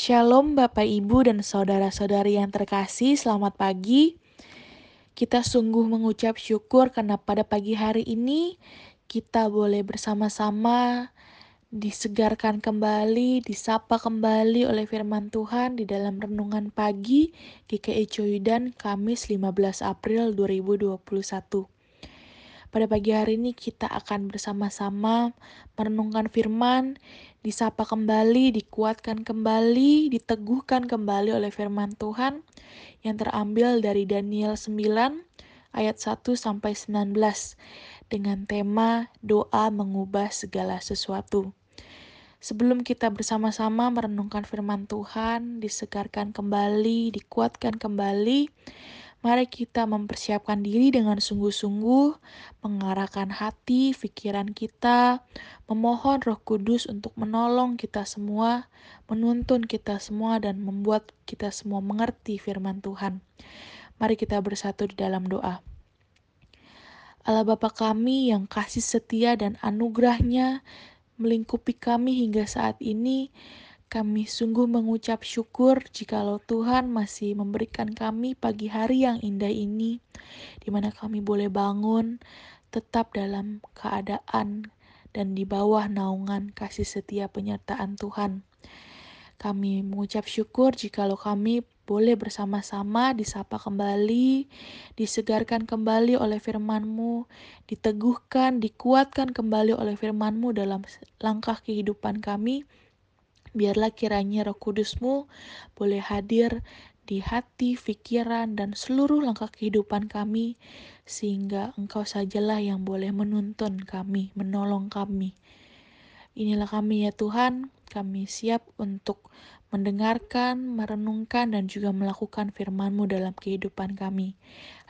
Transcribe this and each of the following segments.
Shalom Bapak Ibu dan saudara-saudari yang terkasih, selamat pagi. Kita sungguh mengucap syukur karena pada pagi hari ini kita boleh bersama-sama disegarkan kembali, disapa kembali oleh firman Tuhan di dalam renungan pagi GKI Coyudan Kamis 15 April 2021. Pada pagi hari ini kita akan bersama-sama merenungkan firman, disapa kembali, dikuatkan kembali, diteguhkan kembali oleh firman Tuhan yang terambil dari Daniel 9 ayat 1 sampai 19 dengan tema doa mengubah segala sesuatu. Sebelum kita bersama-sama merenungkan firman Tuhan, disegarkan kembali, dikuatkan kembali, Mari kita mempersiapkan diri dengan sungguh-sungguh, mengarahkan hati, pikiran kita, memohon Roh Kudus untuk menolong kita semua, menuntun kita semua, dan membuat kita semua mengerti firman Tuhan. Mari kita bersatu di dalam doa. Allah Bapa kami yang kasih setia dan anugerahnya melingkupi kami hingga saat ini, kami sungguh mengucap syukur jikalau Tuhan masih memberikan kami pagi hari yang indah ini, di mana kami boleh bangun tetap dalam keadaan dan di bawah naungan kasih setia penyertaan Tuhan. Kami mengucap syukur jikalau kami boleh bersama-sama disapa kembali, disegarkan kembali oleh firman-Mu, diteguhkan, dikuatkan kembali oleh firman-Mu dalam langkah kehidupan kami, Biarlah kiranya roh kudusmu boleh hadir di hati, pikiran, dan seluruh langkah kehidupan kami, sehingga engkau sajalah yang boleh menuntun kami, menolong kami. Inilah kami ya Tuhan, kami siap untuk mendengarkan, merenungkan, dan juga melakukan firman-Mu dalam kehidupan kami.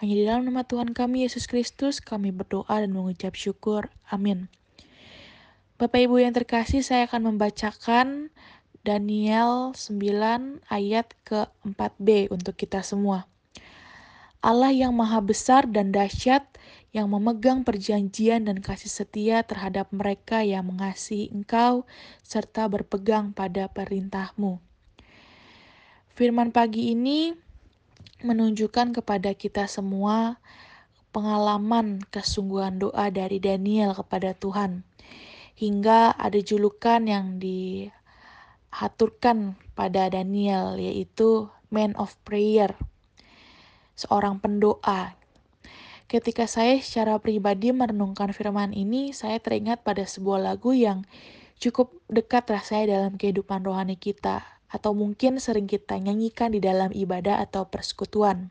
Hanya di dalam nama Tuhan kami, Yesus Kristus, kami berdoa dan mengucap syukur. Amin. Bapak Ibu yang terkasih, saya akan membacakan Daniel 9 ayat ke-4b untuk kita semua. Allah yang maha besar dan dahsyat, yang memegang perjanjian dan kasih setia terhadap mereka yang mengasihi engkau, serta berpegang pada perintahmu. Firman pagi ini menunjukkan kepada kita semua pengalaman kesungguhan doa dari Daniel kepada Tuhan hingga ada julukan yang dihaturkan pada Daniel yaitu man of prayer, seorang pendoa. Ketika saya secara pribadi merenungkan firman ini, saya teringat pada sebuah lagu yang cukup dekat rasanya dalam kehidupan rohani kita, atau mungkin sering kita nyanyikan di dalam ibadah atau persekutuan.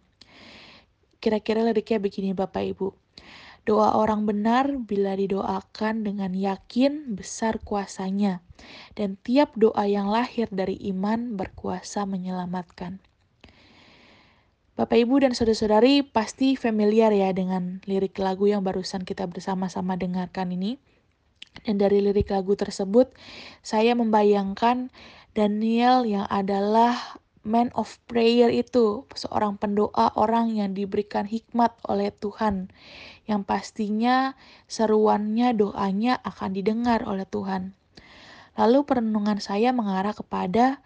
Kira-kira liriknya begini Bapak Ibu. Doa orang benar bila didoakan dengan yakin besar kuasanya, dan tiap doa yang lahir dari iman berkuasa menyelamatkan. Bapak, Ibu, dan saudara-saudari pasti familiar ya dengan lirik lagu yang barusan kita bersama-sama dengarkan ini. Dan dari lirik lagu tersebut, saya membayangkan Daniel yang adalah man of prayer itu, seorang pendoa orang yang diberikan hikmat oleh Tuhan, yang pastinya seruannya doanya akan didengar oleh Tuhan. Lalu perenungan saya mengarah kepada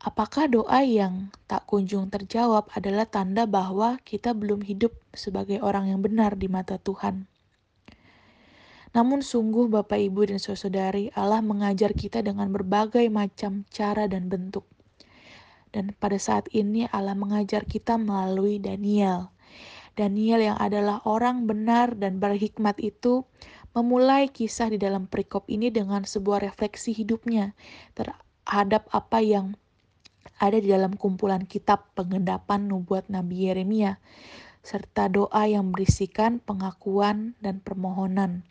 apakah doa yang tak kunjung terjawab adalah tanda bahwa kita belum hidup sebagai orang yang benar di mata Tuhan. Namun sungguh Bapak Ibu dan Saudari, Allah mengajar kita dengan berbagai macam cara dan bentuk. Dan pada saat ini Allah mengajar kita melalui Daniel. Daniel yang adalah orang benar dan berhikmat itu memulai kisah di dalam perikop ini dengan sebuah refleksi hidupnya terhadap apa yang ada di dalam kumpulan kitab pengendapan nubuat Nabi Yeremia serta doa yang berisikan pengakuan dan permohonan.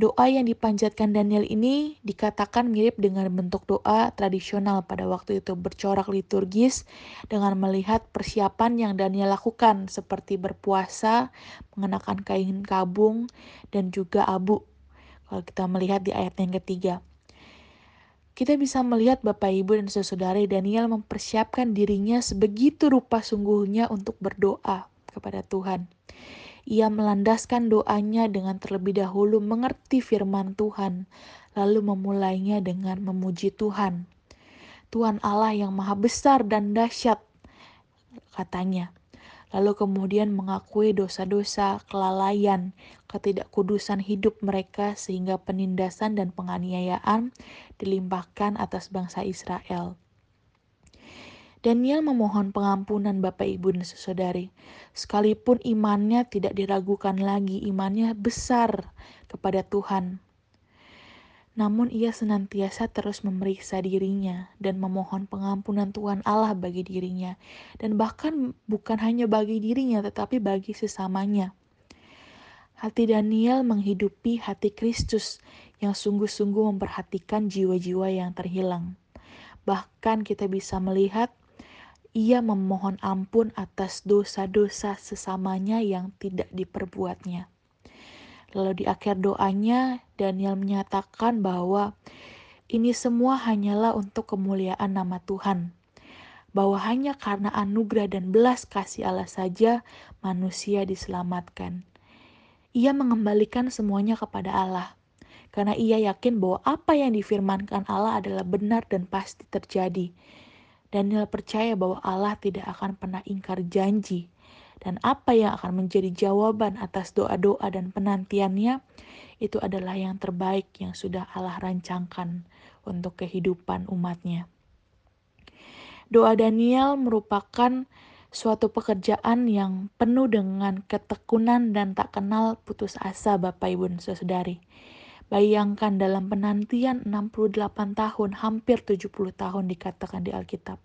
Doa yang dipanjatkan Daniel ini dikatakan mirip dengan bentuk doa tradisional pada waktu itu bercorak liturgis dengan melihat persiapan yang Daniel lakukan seperti berpuasa, mengenakan kain kabung, dan juga abu. Kalau kita melihat di ayat yang ketiga. Kita bisa melihat Bapak Ibu dan saudara Daniel mempersiapkan dirinya sebegitu rupa sungguhnya untuk berdoa kepada Tuhan. Ia melandaskan doanya dengan terlebih dahulu mengerti firman Tuhan, lalu memulainya dengan memuji Tuhan. Tuhan Allah yang maha besar dan dahsyat, katanya. Lalu kemudian mengakui dosa-dosa, kelalaian, ketidakkudusan hidup mereka sehingga penindasan dan penganiayaan dilimpahkan atas bangsa Israel. Daniel memohon pengampunan Bapak Ibu dan Saudari. Sekalipun imannya tidak diragukan lagi, imannya besar kepada Tuhan. Namun ia senantiasa terus memeriksa dirinya dan memohon pengampunan Tuhan Allah bagi dirinya. Dan bahkan bukan hanya bagi dirinya tetapi bagi sesamanya. Hati Daniel menghidupi hati Kristus yang sungguh-sungguh memperhatikan jiwa-jiwa yang terhilang. Bahkan kita bisa melihat ia memohon ampun atas dosa-dosa sesamanya yang tidak diperbuatnya. Lalu di akhir doanya, Daniel menyatakan bahwa ini semua hanyalah untuk kemuliaan nama Tuhan. Bahwa hanya karena anugerah dan belas kasih Allah saja manusia diselamatkan. Ia mengembalikan semuanya kepada Allah. Karena ia yakin bahwa apa yang difirmankan Allah adalah benar dan pasti terjadi Daniel percaya bahwa Allah tidak akan pernah ingkar janji dan apa yang akan menjadi jawaban atas doa-doa dan penantiannya itu adalah yang terbaik yang sudah Allah rancangkan untuk kehidupan umatnya. Doa Daniel merupakan suatu pekerjaan yang penuh dengan ketekunan dan tak kenal putus asa Bapak Ibu dan Saudari. Bayangkan dalam penantian 68 tahun, hampir 70 tahun dikatakan di Alkitab.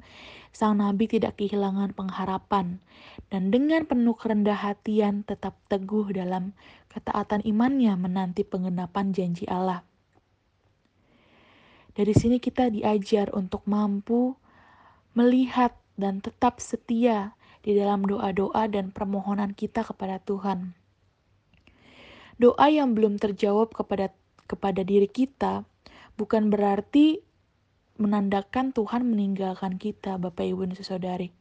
Sang Nabi tidak kehilangan pengharapan dan dengan penuh kerendah hatian tetap teguh dalam ketaatan imannya menanti penggenapan janji Allah. Dari sini kita diajar untuk mampu melihat dan tetap setia di dalam doa-doa dan permohonan kita kepada Tuhan. Doa yang belum terjawab kepada kepada diri kita bukan berarti menandakan Tuhan meninggalkan kita, Bapak Ibu dan Saudari.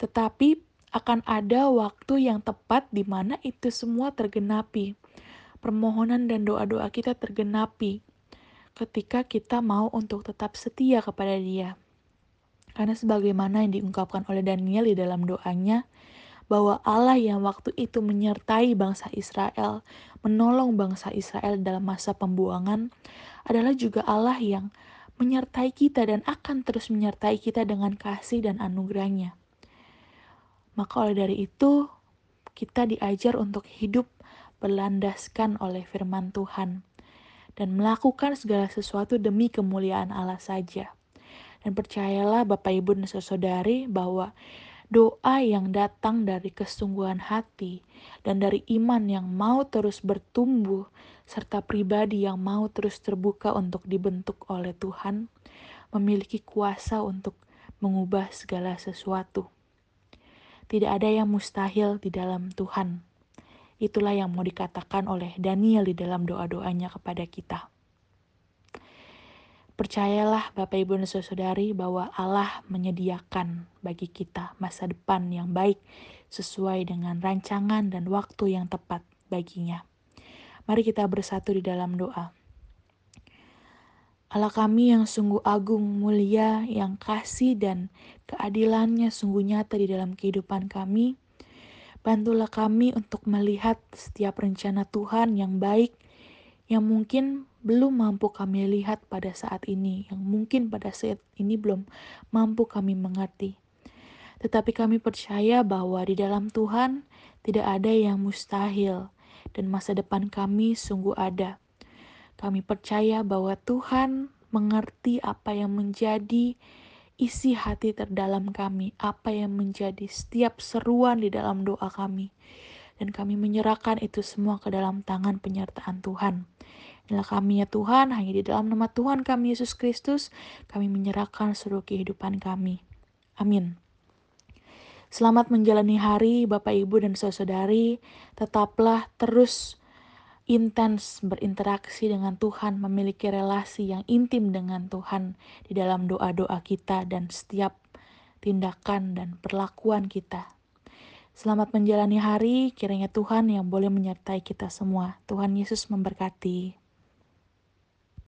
Tetapi akan ada waktu yang tepat di mana itu semua tergenapi. Permohonan dan doa-doa kita tergenapi ketika kita mau untuk tetap setia kepada Dia. Karena sebagaimana yang diungkapkan oleh Daniel di dalam doanya, bahwa Allah yang waktu itu menyertai bangsa Israel, menolong bangsa Israel dalam masa pembuangan, adalah juga Allah yang menyertai kita dan akan terus menyertai kita dengan kasih dan anugerahnya. Maka oleh dari itu, kita diajar untuk hidup berlandaskan oleh firman Tuhan dan melakukan segala sesuatu demi kemuliaan Allah saja. Dan percayalah Bapak Ibu dan Saudari bahwa doa yang datang dari kesungguhan hati dan dari iman yang mau terus bertumbuh, serta pribadi yang mau terus terbuka untuk dibentuk oleh Tuhan, memiliki kuasa untuk mengubah segala sesuatu. Tidak ada yang mustahil di dalam Tuhan. Itulah yang mau dikatakan oleh Daniel di dalam doa-doanya kepada kita. Percayalah Bapak Ibu dan Saudari bahwa Allah menyediakan bagi kita masa depan yang baik sesuai dengan rancangan dan waktu yang tepat baginya. Mari kita bersatu di dalam doa. Allah kami yang sungguh agung, mulia, yang kasih dan keadilannya sungguh nyata di dalam kehidupan kami. Bantulah kami untuk melihat setiap rencana Tuhan yang baik, yang mungkin belum mampu kami lihat pada saat ini, yang mungkin pada saat ini belum mampu kami mengerti. Tetapi kami percaya bahwa di dalam Tuhan tidak ada yang mustahil, dan masa depan kami sungguh ada. Kami percaya bahwa Tuhan mengerti apa yang menjadi isi hati terdalam kami, apa yang menjadi setiap seruan di dalam doa kami, dan kami menyerahkan itu semua ke dalam tangan penyertaan Tuhan. Inilah kami ya Tuhan, hanya di dalam nama Tuhan kami Yesus Kristus, kami menyerahkan seluruh kehidupan kami. Amin. Selamat menjalani hari Bapak Ibu dan Saudari, tetaplah terus intens berinteraksi dengan Tuhan, memiliki relasi yang intim dengan Tuhan di dalam doa-doa kita dan setiap tindakan dan perlakuan kita. Selamat menjalani hari, kiranya Tuhan yang boleh menyertai kita semua. Tuhan Yesus memberkati.